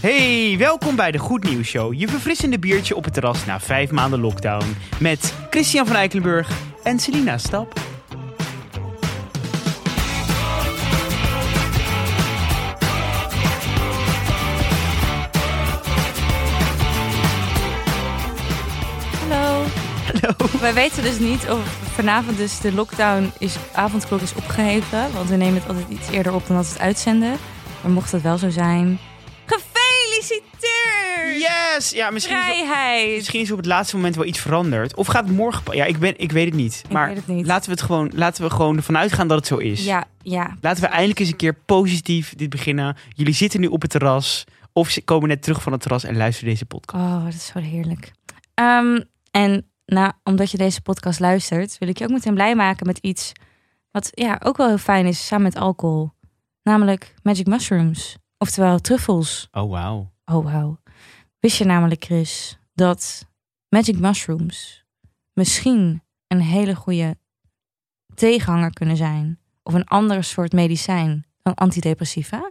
Hey, welkom bij de Goed Nieuws Show. Je verfrissende biertje op het terras na vijf maanden lockdown. Met Christian van Eikelenburg en Selina Stap. Hallo. Hallo. Wij weten dus niet of vanavond dus de lockdown is, avondklok is opgeheven. Want we nemen het altijd iets eerder op dan dat we het uitzenden. Maar mocht dat wel zo zijn! Yes! Ja, misschien is, misschien is op het laatste moment wel iets veranderd. Of gaat het morgen... Ja, ik, ben, ik weet het niet. Ik maar weet het niet. Laten, we het gewoon, laten we gewoon ervan uitgaan dat het zo is. Ja, ja. Laten we eindelijk eens een keer positief dit beginnen. Jullie zitten nu op het terras. Of ze komen net terug van het terras en luisteren deze podcast. Oh, dat is zo heerlijk. Ehm, en nou, omdat je deze podcast luistert, wil ik je ook meteen blij maken met iets wat ja, ook wel heel fijn is samen met alcohol. Namelijk magic mushrooms. Oftewel truffels. Oh, wauw. Oh, wauw. Wist je namelijk, Chris, dat magic mushrooms misschien een hele goede tegenhanger kunnen zijn? Of een andere soort medicijn dan antidepressiva?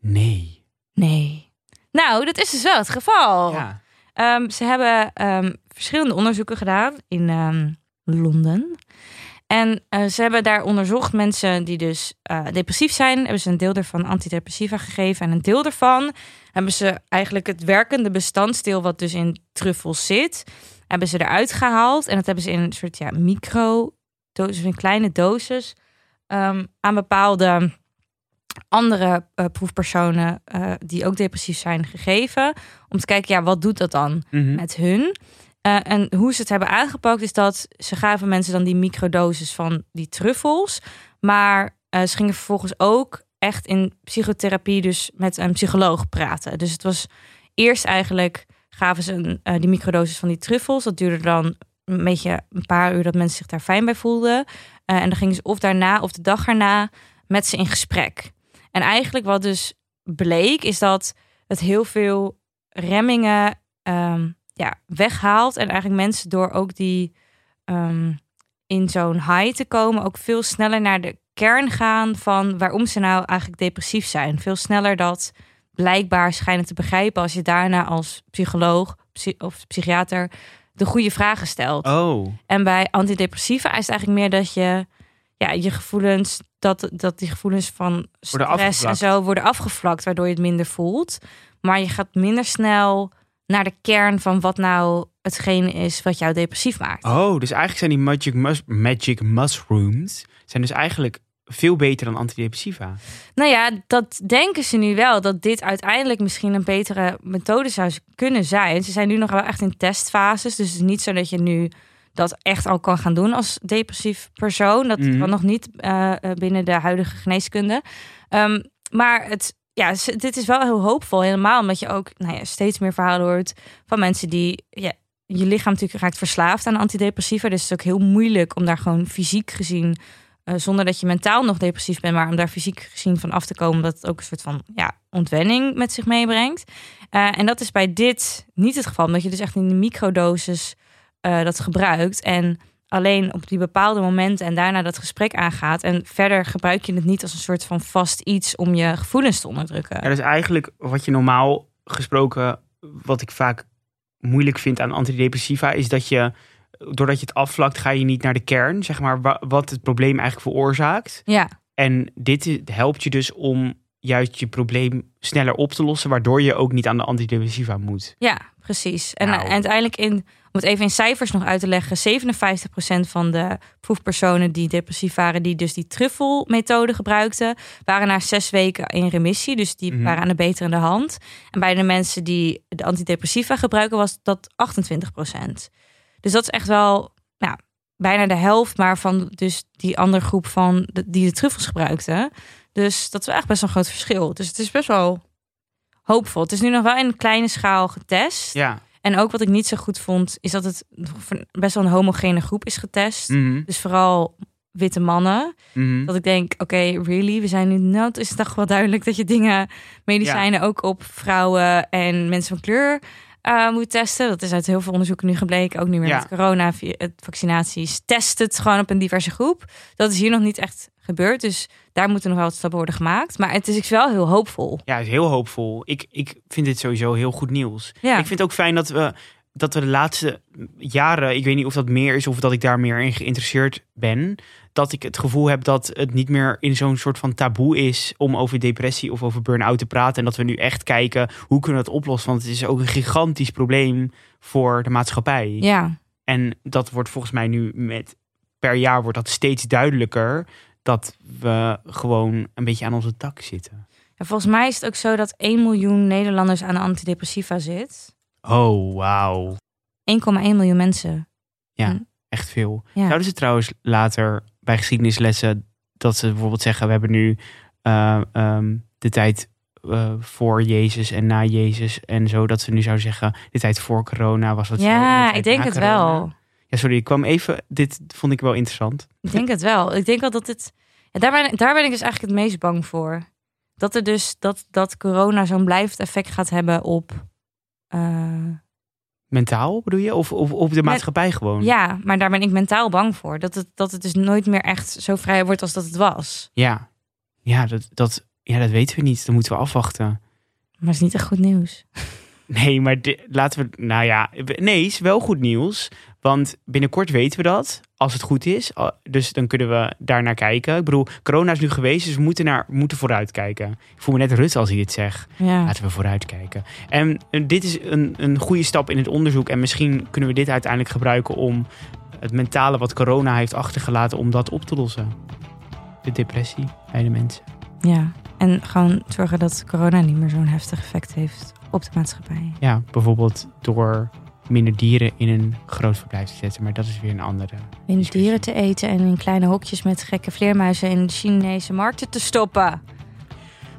Nee. Nee. Nou, dat is dus wel het geval. Ja. Ehm, ze hebben ehm, verschillende onderzoeken gedaan in ehm, Londen. En eh, ze hebben daar onderzocht mensen die dus eh, depressief zijn. Hebben ze een deel ervan antidepressiva gegeven. En een deel daarvan hebben ze eigenlijk het werkende bestanddeel... wat dus in truffels zit, hebben ze eruit gehaald. En dat hebben ze in een soort ja, micro dosis, in kleine doses... ehm, aan bepaalde andere eh, proefpersonen die ook depressief zijn gegeven. Om te kijken, ja, wat doet dat dan Mhm. met hun? Eh, en hoe ze het hebben aangepakt is dat ze gaven mensen dan die microdoses van die truffels. Maar eh, ze gingen vervolgens ook echt in psychotherapie dus met een psycholoog praten. Dus het was eerst eigenlijk gaven ze een, eh, die microdoses van die truffels. Dat duurde dan een beetje een paar uur dat mensen zich daar fijn bij voelden. En dan gingen ze of daarna of de dag erna met ze in gesprek. En eigenlijk wat dus bleek is dat het heel veel remmingen ehm, ja, weghaalt. En eigenlijk mensen door ook die ehm, in zo'n high te komen, ook veel sneller naar de kern gaan van waarom ze nou eigenlijk depressief zijn. Veel sneller dat blijkbaar schijnen te begrijpen als je daarna als psycholoog psy- of psychiater de goede vragen stelt. Oh. En bij antidepressiva is het eigenlijk meer dat je ja, je gevoelens, dat, dat die gevoelens van stress en zo worden afgevlakt, waardoor je het minder voelt. Maar je gaat minder snel naar de kern van wat nou hetgene is wat jou depressief maakt. Oh, dus eigenlijk zijn die magic, mus- magic mushrooms zijn dus eigenlijk veel beter dan antidepressiva. Nou ja, dat denken ze nu wel. Dat dit uiteindelijk misschien een betere methode zou kunnen zijn. Ze zijn nu nog wel echt in testfases. Dus het is niet zo dat je nu dat echt al kan gaan doen als depressief persoon. Dat kan nog niet eh, eh, binnen de huidige geneeskunde. Ehm, maar het, ja, dit is wel heel hoopvol. Helemaal omdat je ook nou ja, steeds meer verhalen hoort van mensen die... Ja, je lichaam natuurlijk raakt verslaafd aan antidepressiva. Dus het is ook heel moeilijk om daar gewoon fysiek gezien... eh, zonder dat je mentaal nog depressief bent, maar om daar fysiek gezien van af te komen, dat het ook een soort van ja, ontwenning met zich meebrengt. Eh, en dat is bij dit niet het geval, omdat je dus echt in de microdosis eh, dat gebruikt en alleen op die bepaalde momenten en daarna dat gesprek aangaat. En verder gebruik je het niet als een soort van vast iets om je gevoelens te onderdrukken. Ja, dus eigenlijk wat je normaal gesproken, wat ik vaak moeilijk vind aan antidepressiva, is dat je, doordat je het afvlakt, ga je niet naar de kern, zeg maar, wa- wat het probleem eigenlijk veroorzaakt. Ja, En dit helpt je dus om juist je probleem sneller op te lossen, waardoor je ook niet aan de antidepressiva moet. ja, precies. En Nou. eh, uiteindelijk, in, om het even in cijfers nog uit te leggen, 57% van de proefpersonen die depressief waren, die dus die truffelmethode gebruikten, waren na zes weken in remissie. Dus die Mhm. waren aan de beterende hand. En bij de mensen die de antidepressiva gebruiken, was dat 28%. Dus dat is echt wel nou, bijna de helft, maar van dus die andere groep van de, die de truffels gebruikten. Dus dat is echt best wel een groot verschil. Dus het is best wel hoopvol. Het is nu nog wel in kleine schaal getest. Ja. En ook wat ik niet zo goed vond, is dat het best wel een homogene groep is getest. Mhm. Dus vooral witte mannen. Mhm. Dat ik denk, oké, really? We zijn nu, nou, het is toch wel duidelijk dat je dingen, medicijnen ook op vrouwen en mensen van kleur eh, moet testen. Dat is uit heel veel onderzoeken nu gebleken. Ook nu meer Ja. met corona, vaccinaties. Test het gewoon op een diverse groep. Dat is hier nog niet echt gebeurd. Dus daar moeten nog wel wat stappen worden gemaakt. Maar het is wel heel hoopvol. Ja, het is heel hoopvol. Ik, ik vind dit sowieso heel goed nieuws. Ja, Ik vind het ook fijn dat we, dat we de laatste jaren, ik weet niet of dat meer is of dat ik daar meer in geïnteresseerd ben, dat ik het gevoel heb dat het niet meer in zo'n soort van taboe is om over depressie of over burn-out te praten. En dat we nu echt kijken hoe kunnen we dat oplossen. Want het is ook een gigantisch probleem voor de maatschappij. ja. En dat wordt volgens mij nu met per jaar wordt dat steeds duidelijker dat we gewoon een beetje aan onze tak zitten. En volgens mij is het ook zo dat 1 miljoen Nederlanders aan de antidepressiva zit. 1,1 Oh, wauw. miljoen mensen. Echt veel. Ja. Zouden ze trouwens later bij geschiedenislessen dat ze bijvoorbeeld zeggen: we hebben nu eh, ehm, de tijd eh, voor Jezus en na Jezus en zo, dat ze nu zouden zeggen: de tijd voor corona was wat Ja, ik denk het corona. wel. Ja, sorry, ik kwam even. Dit vond ik wel interessant. Ik denk het wel. Ik denk wel dat het. Ja, daar, ben, daar ben ik dus eigenlijk het meest bang voor. Dat er dus dat, dat corona zo'n blijvend effect gaat hebben op. eh, Mentaal bedoel je? Of, of op de maatschappij gewoon? ja, maar daar ben ik mentaal bang voor. Dat het, dat het dus nooit meer echt zo vrij wordt als dat het was. Ja, ja, dat, dat, ja dat weten we niet. Dat moeten we afwachten. Maar het is niet echt goed nieuws. Nee, maar laten we. Nou ja, nee, is wel goed nieuws. Want binnenkort weten we dat. Als het goed is. Dus dan kunnen we daar naar kijken. Ik bedoel, corona is nu geweest, dus we moeten, naar, moeten vooruitkijken. Ik voel me net Rutte als hij dit zegt. Ja. Laten we vooruitkijken. En eh, dit is een, een goede stap in het onderzoek. En misschien kunnen we dit uiteindelijk gebruiken om het mentale wat corona heeft achtergelaten, om dat op te lossen. De depressie bij de mensen. ja. En gewoon zorgen dat corona niet meer zo'n heftig effect heeft op de maatschappij. Ja, bijvoorbeeld door minder dieren in een groot verblijf te zetten. Maar dat is weer een andere. In Discussie. dieren te eten en in kleine hokjes met gekke vleermuizen in de Chinese markten te stoppen.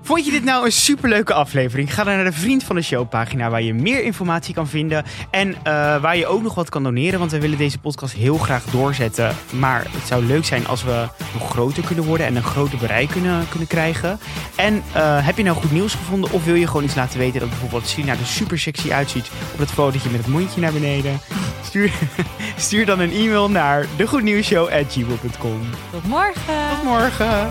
Vond je dit nou een superleuke aflevering? Ga dan naar de Vriend van de Show pagina waar je meer informatie kan vinden. En eh, waar je ook nog wat kan doneren. Want we willen deze podcast heel graag doorzetten. Maar het zou leuk zijn als we nog groter kunnen worden en een groter bereik kunnen, kunnen krijgen. En eh, heb je nou goed nieuws gevonden? Of wil je gewoon iets laten weten dat bijvoorbeeld Sina er super sexy uitziet op dat fotootje met het mondje naar beneden? Stuur, stuur dan een e-mail naar degoednieuwsshow.gmail.com. Tot morgen! Tot morgen!